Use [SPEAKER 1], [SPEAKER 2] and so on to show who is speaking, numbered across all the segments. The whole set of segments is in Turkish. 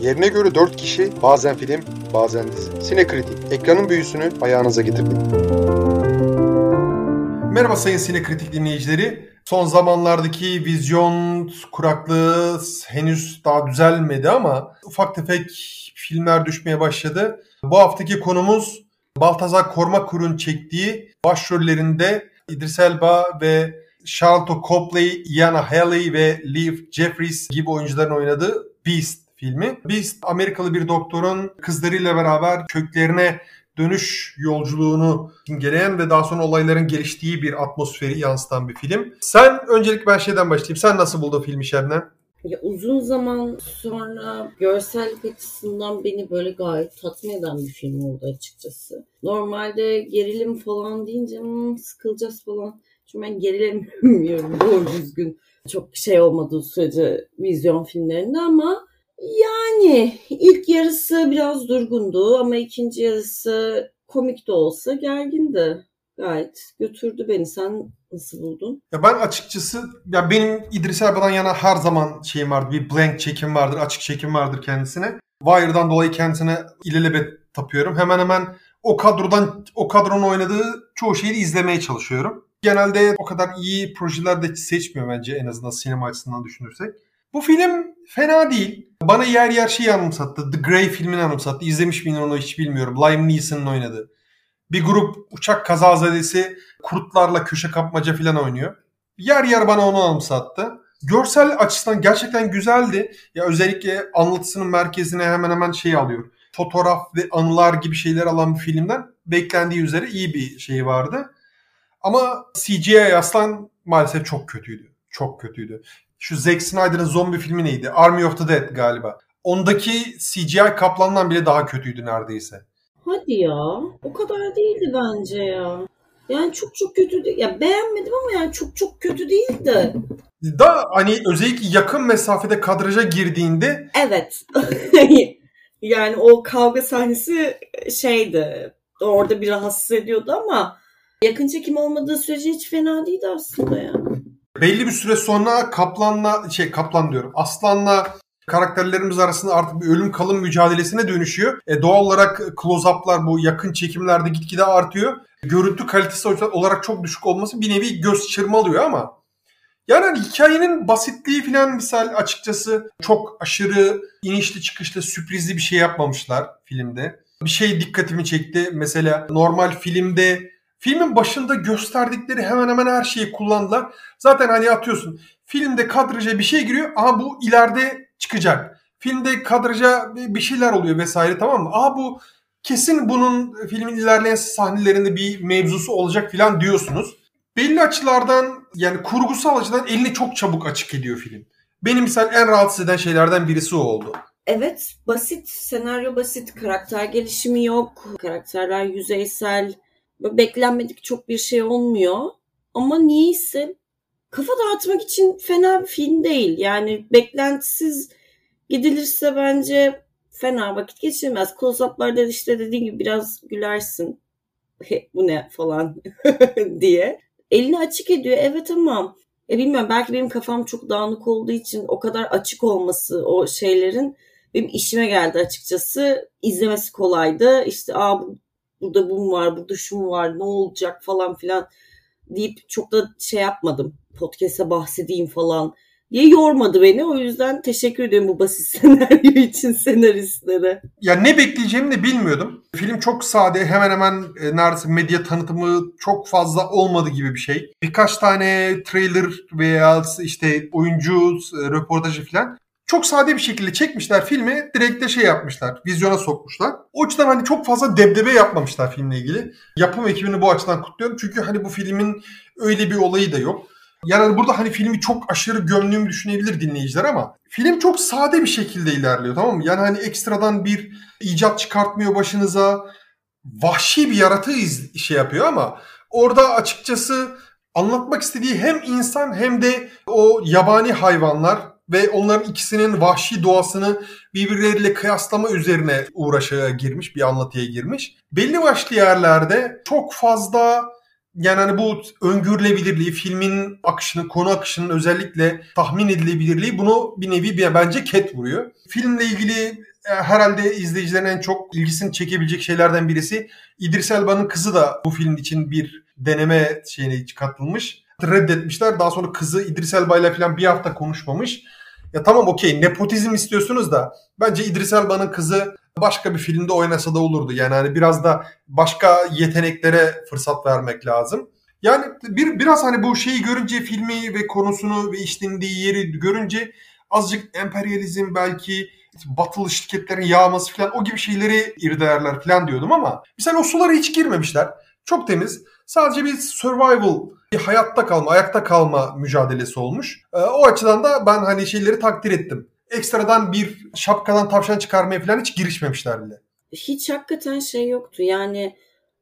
[SPEAKER 1] Yerine göre 4 kişi, bazen film, bazen dizi. Sinekritik, ekranın büyüsünü ayağınıza getirdik.
[SPEAKER 2] Merhaba sayın Sinekritik dinleyicileri. Son zamanlardaki vizyon kuraklığı henüz daha düzelmedi ama ufak tefek filmler düşmeye başladı. Bu haftaki konumuz Baltazar Kormakur'un çektiği başrollerinde İdris Elba ve Charlton Copley, Iana Haley ve Liv Jeffries gibi oyuncuların oynadığı Beast filmi. Beast Amerikalı bir doktorun kızlarıyla beraber köklerine dönüş yolculuğunu imgeleyen ve daha sonra olayların geliştiği bir atmosferi yansıtan bir film. Sen öncelik ben şeyden başlayayım. Sen nasıl buldun filmi Şebnem?
[SPEAKER 3] Ya uzun zaman sonra görsellik açısından beni böyle gayet tatmin eden bir film oldu açıkçası. Normalde gerilim falan deyince hmm, sıkılacağız falan. Çünkü ben gerilemiyorum doğru düzgün. Çok şey olmadığı sürece vizyon filmlerinde ama yani ilk yarısı biraz durgundu ama ikinci yarısı komik de olsa gergindi. Gayet götürdü beni. Sen nasıl buldun?
[SPEAKER 2] Ya ben açıkçası ya benim İdris Elba'dan yana her zaman şeyim vardı. Bir blank çekim vardır, açık çekim vardır kendisine. Wire'dan dolayı kendisine ilelebet tapıyorum. Hemen hemen o kadrodan o kadronun oynadığı çoğu şeyi izlemeye çalışıyorum. Genelde o kadar iyi projeler de seçmiyor bence en azından sinema açısından düşünürsek. Bu film fena değil. Bana yer yer şeyi anımsattı. The Grey filmini anımsattı. İzlemiş miyim onu hiç bilmiyorum. Liam Neeson'ın oynadığı. Bir grup uçak kazazadesi kurtlarla köşe kapmaca falan oynuyor. Yer yer bana onu anımsattı. Görsel açısından gerçekten güzeldi. Ya özellikle anlatısının merkezine hemen hemen şey alıyor. Fotoğraf ve anılar gibi şeyler alan bir filmden beklendiği üzere iyi bir şey vardı. Ama CGI aslan maalesef çok kötüydü. Çok kötüydü. Şu Zack Snyder'ın zombi filmi neydi? Army of the Dead galiba. Ondaki CGI kaplandan bile daha kötüydü neredeyse.
[SPEAKER 3] Hadi ya. O kadar değildi bence ya. Yani çok çok kötü değil. Ya beğenmedim ama yani çok çok kötü değildi.
[SPEAKER 2] Da hani özellikle yakın mesafede kadraja girdiğinde
[SPEAKER 3] Evet. yani o kavga sahnesi şeydi. Orada bir rahatsız ediyordu ama yakın çekim olmadığı sürece hiç fena değildi aslında ya.
[SPEAKER 2] Belli bir süre sonra Kaplan'la şey Kaplan diyorum. Aslan'la karakterlerimiz arasında artık bir ölüm kalım mücadelesine dönüşüyor. E, doğal olarak close-up'lar bu yakın çekimlerde gitgide artıyor. Görüntü kalitesi olarak çok düşük olması bir nevi göz çırmalıyor ama yani hani hikayenin basitliği falan misal açıkçası çok aşırı inişli çıkışlı sürprizli bir şey yapmamışlar filmde. Bir şey dikkatimi çekti. Mesela normal filmde filmin başında gösterdikleri hemen hemen her şeyi kullandılar. Zaten hani atıyorsun. Filmde kadraja bir şey giriyor. Aha bu ileride çıkacak. Filmde kadraja bir şeyler oluyor vesaire tamam mı? Aha bu kesin bunun filmin ilerleyen sahnelerinde bir mevzusu olacak filan diyorsunuz. Belli açılardan yani kurgusal açıdan elini çok çabuk açık ediyor film. Benim misal en rahatsız eden şeylerden birisi o oldu.
[SPEAKER 3] Evet basit senaryo basit karakter gelişimi yok karakterler yüzeysel beklenmedik çok bir şey olmuyor. Ama niyeyse kafa dağıtmak için fena bir film değil. Yani beklentisiz gidilirse bence fena vakit geçirmez. Close-up'larda işte dediğim gibi biraz gülersin. Bu ne falan diye. Elini açık ediyor. Evet ama e bilmiyorum belki benim kafam çok dağınık olduğu için o kadar açık olması o şeylerin benim işime geldi açıkçası. İzlemesi kolaydı. İşte aa burada bu mu var, burada şu mu var, ne olacak falan filan deyip çok da şey yapmadım. Podcast'a bahsedeyim falan diye yormadı beni. O yüzden teşekkür ederim bu basit senaryo için senaristlere.
[SPEAKER 2] Ya ne bekleyeceğimi de bilmiyordum. Film çok sade, hemen hemen e, neredeyse medya tanıtımı çok fazla olmadı gibi bir şey. Birkaç tane trailer veya işte oyuncu e, röportajı falan çok sade bir şekilde çekmişler filmi. Direkt de şey yapmışlar. Vizyona sokmuşlar. O açıdan hani çok fazla debdebe yapmamışlar filmle ilgili. Yapım ekibini bu açıdan kutluyorum. Çünkü hani bu filmin öyle bir olayı da yok. Yani burada hani filmi çok aşırı gömdüğümü düşünebilir dinleyiciler ama film çok sade bir şekilde ilerliyor tamam mı? Yani hani ekstradan bir icat çıkartmıyor başınıza. Vahşi bir yaratığı iz, şey yapıyor ama orada açıkçası anlatmak istediği hem insan hem de o yabani hayvanlar ve onların ikisinin vahşi doğasını birbirleriyle kıyaslama üzerine uğraşa girmiş, bir anlatıya girmiş. Belli başlı yerlerde çok fazla Yani hani bu öngörülebilirliği, filmin akışını, konu akışının özellikle tahmin edilebilirliği bunu bir nevi bir bence ket vuruyor. Filmle ilgili e, herhalde izleyicilerin en çok ilgisini çekebilecek şeylerden birisi İdris Elba'nın kızı da bu film için bir deneme şeyine katılmış. Reddetmişler. Daha sonra kızı İdris Elba ile falan bir hafta konuşmamış. Ya tamam okey nepotizm istiyorsunuz da bence İdris Elba'nın kızı başka bir filmde oynasa da olurdu. Yani hani biraz da başka yeteneklere fırsat vermek lazım. Yani bir biraz hani bu şeyi görünce filmi ve konusunu ve işlendiği yeri görünce azıcık emperyalizm belki batılı şirketlerin yağması falan o gibi şeyleri irdeleirler falan diyordum ama mesela o sulara hiç girmemişler. Çok temiz. Sadece bir survival, bir hayatta kalma, ayakta kalma mücadelesi olmuş. Ee, o açıdan da ben hani şeyleri takdir ettim. Ekstradan bir şapkadan tavşan çıkarmaya falan hiç girişmemişler bile.
[SPEAKER 3] Hiç hakikaten şey yoktu. Yani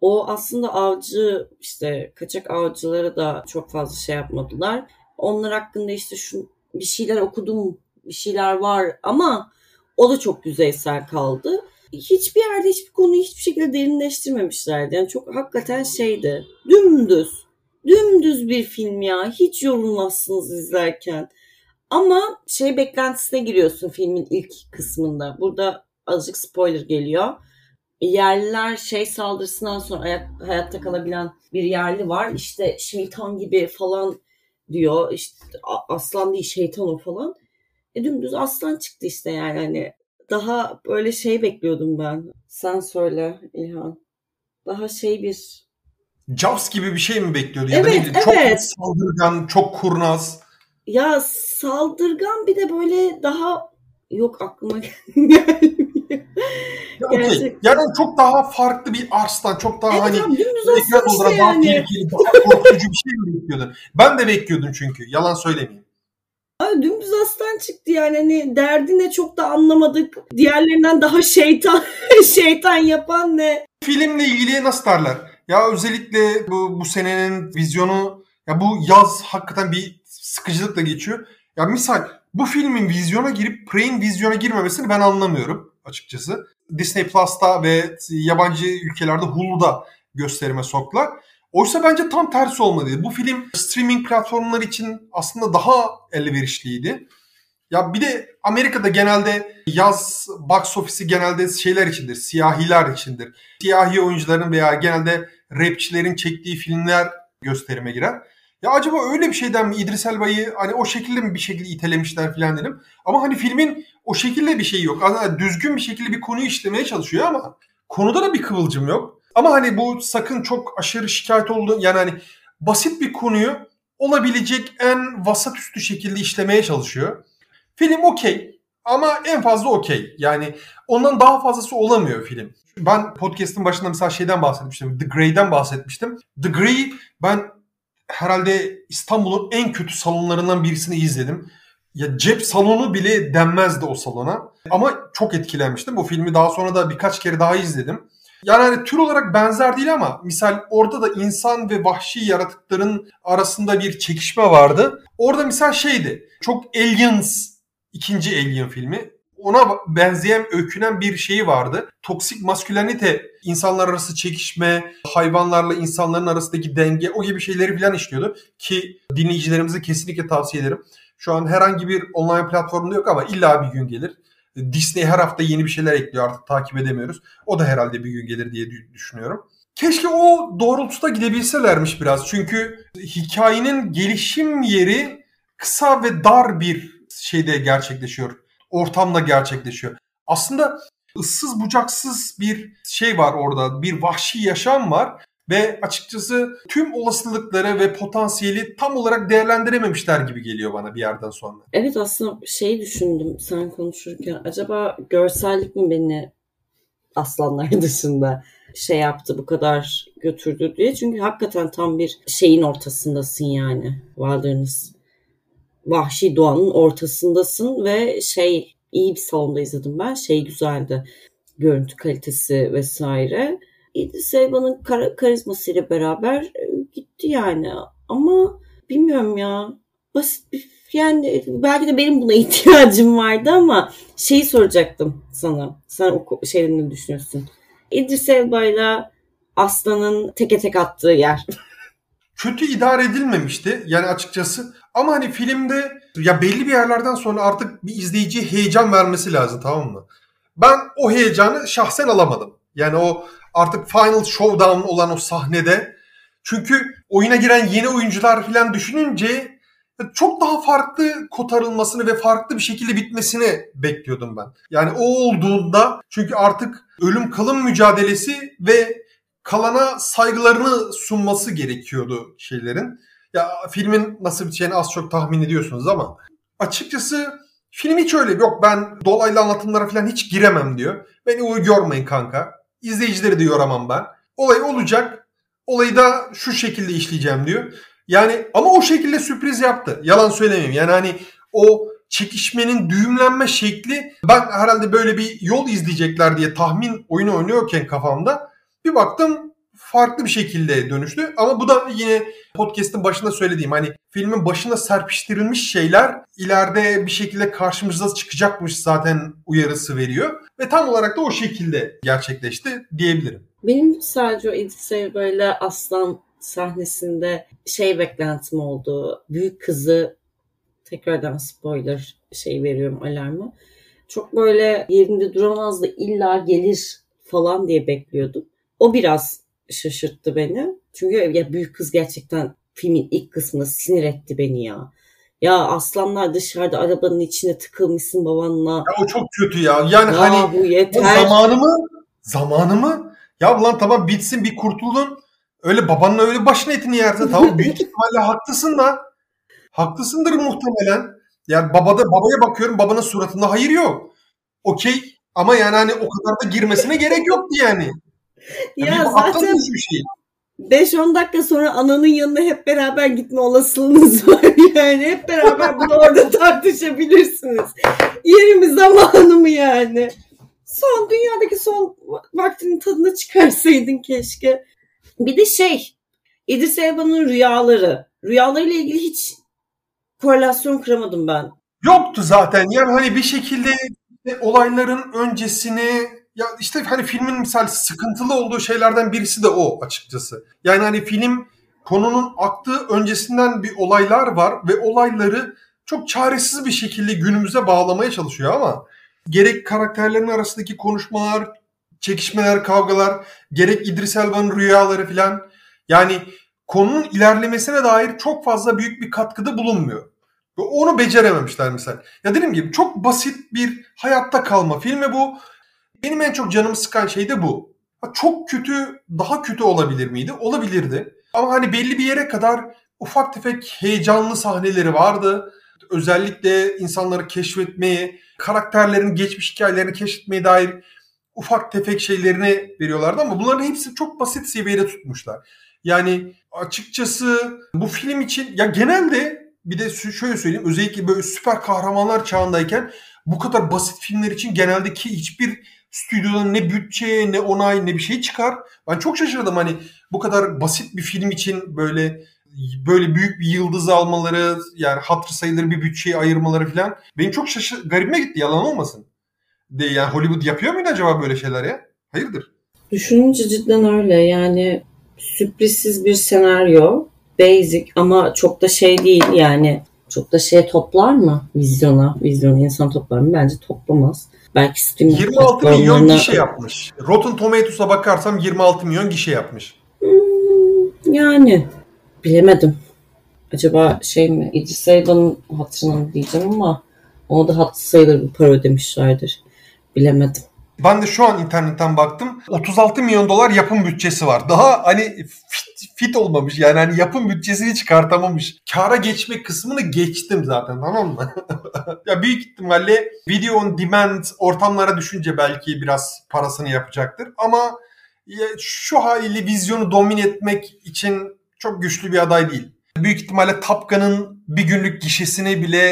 [SPEAKER 3] o aslında avcı işte kaçak avcıları da çok fazla şey yapmadılar. Onlar hakkında işte şu bir şeyler okudum, bir şeyler var ama o da çok yüzeysel kaldı. Hiçbir yerde hiçbir konuyu hiçbir şekilde derinleştirmemişlerdi. Yani çok hakikaten şeydi. Dümdüz. Dümdüz bir film ya. Hiç yorulmazsınız izlerken. Ama şey beklentisine giriyorsun filmin ilk kısmında. Burada azıcık spoiler geliyor. Yerliler şey saldırısından sonra ayak, hayatta kalabilen bir yerli var. İşte şeytan gibi falan diyor. İşte aslan değil şeytan o falan. E dümdüz aslan çıktı işte yani hani daha böyle şey bekliyordum ben. Sen söyle İlhan. Daha şey bir
[SPEAKER 2] Jaws gibi bir şey mi bekliyordu?
[SPEAKER 3] Evet,
[SPEAKER 2] ya da
[SPEAKER 3] evet.
[SPEAKER 2] Çok saldırgan, çok kurnaz.
[SPEAKER 3] Ya saldırgan bir de böyle daha yok aklıma gelmiyor.
[SPEAKER 2] Ya, okay. Yani çok daha farklı bir arslan, çok daha
[SPEAKER 3] evet,
[SPEAKER 2] hani
[SPEAKER 3] aslan işte
[SPEAKER 2] daha
[SPEAKER 3] yani.
[SPEAKER 2] tehlikeli, daha korkutucu bir şey mi bekliyordun? Ben de bekliyordum çünkü. Yalan söylemeyeyim.
[SPEAKER 3] Abi dümdüz aslan çıktı yani hani derdi ne çok da anlamadık. Diğerlerinden daha şeytan şeytan yapan ne?
[SPEAKER 2] Filmle ilgili nasıl derler? Ya özellikle bu, bu senenin vizyonu ya bu yaz hakikaten bir sıkıcılıkla geçiyor. Ya misal bu filmin vizyona girip Prey'in vizyona girmemesini ben anlamıyorum açıkçası. Disney Plus'ta ve yabancı ülkelerde Hulu'da gösterime soktular. Oysa bence tam tersi olmalıydı. Bu film streaming platformları için aslında daha elverişliydi. Ya bir de Amerika'da genelde yaz box ofisi genelde şeyler içindir, siyahiler içindir. Siyahi oyuncuların veya genelde rapçilerin çektiği filmler gösterime girer. Ya acaba öyle bir şeyden mi İdris Elba'yı hani o şekilde mi bir şekilde itelemişler falan dedim. Ama hani filmin o şekilde bir şeyi yok. Aslında düzgün bir şekilde bir konuyu işlemeye çalışıyor ama konuda da bir kıvılcım yok. Ama hani bu sakın çok aşırı şikayet oldu. Yani hani basit bir konuyu olabilecek en vasat üstü şekilde işlemeye çalışıyor. Film okey ama en fazla okey. Yani ondan daha fazlası olamıyor film. Ben podcast'ın başında mesela şeyden bahsetmiştim. The Grey'den bahsetmiştim. The Grey ben herhalde İstanbul'un en kötü salonlarından birisini izledim. Ya cep salonu bile denmezdi o salona. Ama çok etkilenmiştim. Bu filmi daha sonra da birkaç kere daha izledim. Yani hani tür olarak benzer değil ama misal orada da insan ve vahşi yaratıkların arasında bir çekişme vardı. Orada misal şeydi. Çok Aliens ikinci Alien filmi. Ona benzeyen, öykünen bir şeyi vardı. Toksik maskülenite, insanlar arası çekişme, hayvanlarla insanların arasındaki denge o gibi şeyleri falan işliyordu. Ki dinleyicilerimize kesinlikle tavsiye ederim. Şu an herhangi bir online platformda yok ama illa bir gün gelir. Disney her hafta yeni bir şeyler ekliyor artık takip edemiyoruz. O da herhalde bir gün gelir diye düşünüyorum. Keşke o doğrultuda gidebilselermiş biraz. Çünkü hikayenin gelişim yeri kısa ve dar bir şeyde gerçekleşiyor. Ortamda gerçekleşiyor. Aslında ıssız bucaksız bir şey var orada. Bir vahşi yaşam var ve açıkçası tüm olasılıkları ve potansiyeli tam olarak değerlendirememişler gibi geliyor bana bir yerden sonra.
[SPEAKER 3] Evet aslında şey düşündüm sen konuşurken acaba görsellik mi beni aslanlar dışında şey yaptı bu kadar götürdü diye. Çünkü hakikaten tam bir şeyin ortasındasın yani Wilderness. Vahşi doğanın ortasındasın ve şey iyi bir salonda izledim ben. Şey güzeldi. Görüntü kalitesi vesaire. İdris Elba'nın kar- karizmasıyla beraber e, gitti yani. Ama bilmiyorum ya. Basit bir yani belki de benim buna ihtiyacım vardı ama şeyi soracaktım sana. Sen o şeyden düşünüyorsun? İdris Elba'yla Aslan'ın teke tek attığı yer.
[SPEAKER 2] kötü idare edilmemişti. Yani açıkçası. Ama hani filmde ya belli bir yerlerden sonra artık bir izleyiciye heyecan vermesi lazım tamam mı? Ben o heyecanı şahsen alamadım. Yani o artık Final Showdown olan o sahnede çünkü oyuna giren yeni oyuncular falan düşününce çok daha farklı kotarılmasını ve farklı bir şekilde bitmesini bekliyordum ben. Yani o olduğunda çünkü artık ölüm kalım mücadelesi ve kalana saygılarını sunması gerekiyordu şeylerin. Ya filmin nasıl biteceğini az çok tahmin ediyorsunuz ama açıkçası film hiç öyle yok ben dolaylı anlatımlara falan hiç giremem diyor. Beni uy yormayın kanka. İzleyicileri de yoramam ben. Olay olacak. Olayı da şu şekilde işleyeceğim diyor. Yani ama o şekilde sürpriz yaptı. Yalan söylemeyeyim. Yani hani o çekişmenin düğümlenme şekli ben herhalde böyle bir yol izleyecekler diye tahmin oyunu oynuyorken kafamda bir baktım farklı bir şekilde dönüştü. Ama bu da yine podcast'ın başında söylediğim hani filmin başına serpiştirilmiş şeyler ileride bir şekilde karşımıza çıkacakmış zaten uyarısı veriyor. Ve tam olarak da o şekilde gerçekleşti diyebilirim.
[SPEAKER 3] Benim sadece o Edith böyle aslan sahnesinde şey beklentim oldu. Büyük kızı tekrardan spoiler şey veriyorum alarmı. Çok böyle yerinde duramaz da illa gelir falan diye bekliyordum. O biraz şaşırttı beni. Çünkü ya büyük kız gerçekten filmin ilk kısmında sinir etti beni ya. Ya aslanlar dışarıda arabanın içine tıkılmışsın babanla.
[SPEAKER 2] Ya o çok kötü ya. Yani
[SPEAKER 3] Ya
[SPEAKER 2] hani
[SPEAKER 3] bu yeter.
[SPEAKER 2] o zamanı mı? Zamanı mı? Ya ulan tamam bitsin bir kurtuldun. Öyle babanla öyle başın etini yersin. Tamam büyük ihtimalle haklısın da. Haklısındır muhtemelen. Yani babada babaya bakıyorum babanın suratında hayır yok. Okey ama yani hani o kadar da girmesine gerek yoktu yani. Ya
[SPEAKER 3] ya
[SPEAKER 2] bir
[SPEAKER 3] zaten
[SPEAKER 2] bir şey.
[SPEAKER 3] 5-10 dakika sonra ananın yanına hep beraber gitme olasılığınız var. Yani hep beraber bunu orada tartışabilirsiniz. Yeri mi zamanı mı yani? Son dünyadaki son vaktinin tadını çıkarsaydın keşke. Bir de şey İdris Elba'nın rüyaları. Rüyalarıyla ilgili hiç korelasyon kuramadım ben.
[SPEAKER 2] Yoktu zaten. Yani hani bir şekilde olayların öncesini ya işte hani filmin misal sıkıntılı olduğu şeylerden birisi de o açıkçası. Yani hani film konunun aktığı öncesinden bir olaylar var ve olayları çok çaresiz bir şekilde günümüze bağlamaya çalışıyor ama gerek karakterlerin arasındaki konuşmalar, çekişmeler, kavgalar, gerek İdris Elba'nın rüyaları filan yani konunun ilerlemesine dair çok fazla büyük bir katkıda bulunmuyor. Ve onu becerememişler misal. Ya dediğim gibi çok basit bir hayatta kalma filmi bu. Benim en çok canımı sıkan şey de bu. Çok kötü, daha kötü olabilir miydi? Olabilirdi. Ama hani belli bir yere kadar ufak tefek heyecanlı sahneleri vardı. Özellikle insanları keşfetmeye, karakterlerin geçmiş hikayelerini keşfetmeye dair ufak tefek şeylerini veriyorlardı ama bunların hepsi çok basit seviyede tutmuşlar. Yani açıkçası bu film için ya genelde bir de şöyle söyleyeyim özellikle böyle süper kahramanlar çağındayken bu kadar basit filmler için genelde ki hiçbir stüdyodan ne bütçe ne onay ne bir şey çıkar. Ben çok şaşırdım hani bu kadar basit bir film için böyle böyle büyük bir yıldız almaları yani hatır sayılır bir bütçeyi ayırmaları falan benim çok şaşır garibime gitti yalan olmasın. De yani Hollywood yapıyor muydu acaba böyle şeyler ya? Hayırdır?
[SPEAKER 3] Düşününce cidden öyle yani sürprizsiz bir senaryo. Basic ama çok da şey değil yani. Çok da şey toplar mı vizyona? Vizyona insan toplar mı? Bence toplamaz. Belki streaming
[SPEAKER 2] 26 milyon gişe yapmış. Rotten Tomatoes'a bakarsam 26 milyon gişe yapmış.
[SPEAKER 3] Hmm, yani bilemedim. Acaba şey mi? İdris Elba'nın hatırına mı diyeceğim ama ona da hatır sayılır bir para ödemişlerdir. Bilemedim.
[SPEAKER 2] Ben de şu an internetten baktım. 36 milyon dolar yapım bütçesi var. Daha hani fit, fit olmamış. Yani hani yapım bütçesini çıkartamamış. Kara geçme kısmını geçtim zaten tamam mı? ya büyük ihtimalle video on demand ortamlara düşünce belki biraz parasını yapacaktır. Ama şu haliyle vizyonu domine etmek için çok güçlü bir aday değil. Büyük ihtimalle Top Gun'ın bir günlük gişesini bile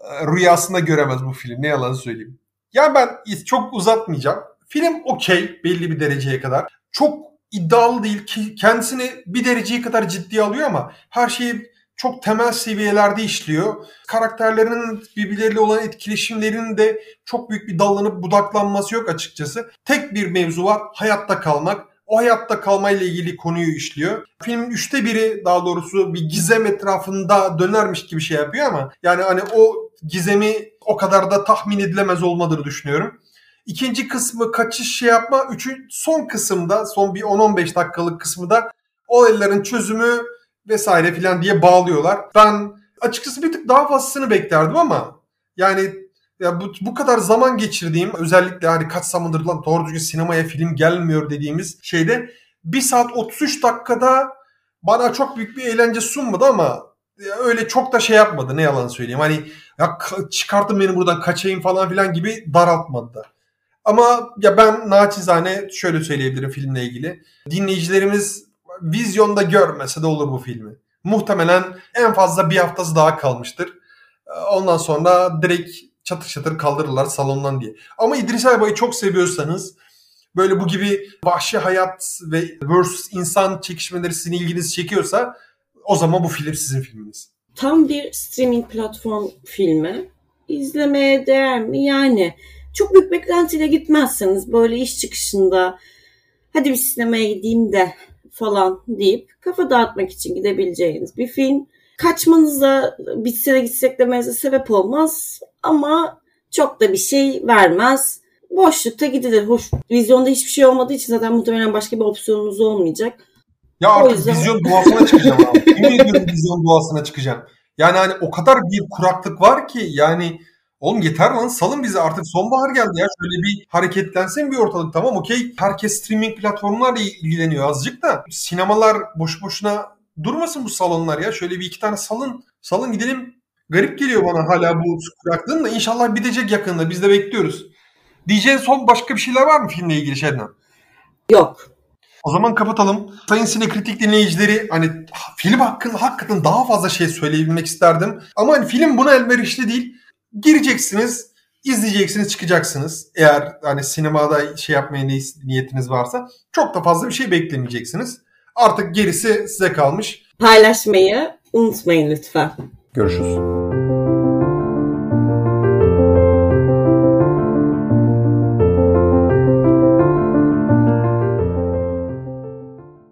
[SPEAKER 2] e, rüyasında göremez bu film. Ne yalan söyleyeyim. Ya ben çok uzatmayacağım. Film okey belli bir dereceye kadar. Çok iddialı değil ki kendisini bir dereceye kadar ciddiye alıyor ama her şeyi çok temel seviyelerde işliyor. Karakterlerinin birbirleriyle olan etkileşimlerinin de çok büyük bir dallanıp budaklanması yok açıkçası. Tek bir mevzu var hayatta kalmak. o hayatta kalmayla ilgili konuyu işliyor. Filmin üçte biri daha doğrusu bir gizem etrafında dönermiş gibi şey yapıyor ama yani hani o gizemi o kadar da tahmin edilemez olmadığını düşünüyorum. İkinci kısmı kaçış şey yapma. Üçü son kısımda son bir 10-15 dakikalık kısmı da olayların çözümü vesaire filan diye bağlıyorlar. Ben açıkçası bir tık daha fazlasını beklerdim ama yani ya bu, bu kadar zaman geçirdiğim özellikle hani kaç zamandır lan doğru düzgün sinemaya film gelmiyor dediğimiz şeyde 1 saat 33 dakikada bana çok büyük bir eğlence sunmadı ama öyle çok da şey yapmadı ne yalan söyleyeyim. Hani ya çıkartın beni buradan kaçayım falan filan gibi daraltmadı da. Ama ya ben naçizane şöyle söyleyebilirim filmle ilgili. Dinleyicilerimiz vizyonda görmese de olur bu filmi. Muhtemelen en fazla bir haftası daha kalmıştır. Ondan sonra direkt çatır çatır kaldırırlar salondan diye. Ama İdris Elba'yı çok seviyorsanız böyle bu gibi vahşi hayat ve versus insan çekişmeleri sizin ilginizi çekiyorsa o zaman bu film sizin filminiz.
[SPEAKER 3] Tam bir streaming platform filmi. İzlemeye değer mi? Yani çok büyük beklentiyle gitmezseniz böyle iş çıkışında hadi bir sinemaya gideyim de falan deyip kafa dağıtmak için gidebileceğiniz bir film. Kaçmanıza bitse gitsek demenize sebep olmaz ama çok da bir şey vermez. Boşlukta gidilir. Hoş, vizyonda hiçbir şey olmadığı için zaten muhtemelen başka bir opsiyonunuz olmayacak.
[SPEAKER 2] Ya artık yüzden... vizyon duasına çıkacağım abi. Yemin ediyorum vizyon duasına çıkacağım. Yani hani o kadar bir kuraklık var ki yani Oğlum yeter lan salın bizi artık sonbahar geldi ya. Şöyle bir hareketlensin bir ortalık tamam okey. Herkes streaming platformlarla ilgileniyor azıcık da. Sinemalar boş boşuna durmasın bu salonlar ya. Şöyle bir iki tane salın. Salın gidelim. Garip geliyor bana hala bu kuraklığın da inşallah bitecek yakında. Biz de bekliyoruz. Diyeceğin son başka bir şeyler var mı filmle ilgili Şebnem?
[SPEAKER 3] Yok.
[SPEAKER 2] O zaman kapatalım. Sayın sinekritik dinleyicileri hani film hakkında hakikaten daha fazla şey söyleyebilmek isterdim. Ama hani film buna elverişli değil gireceksiniz, izleyeceksiniz, çıkacaksınız. Eğer hani sinemada şey yapmaya niyetiniz varsa çok da fazla bir şey beklemeyeceksiniz. Artık gerisi size kalmış.
[SPEAKER 3] Paylaşmayı unutmayın lütfen.
[SPEAKER 2] Görüşürüz.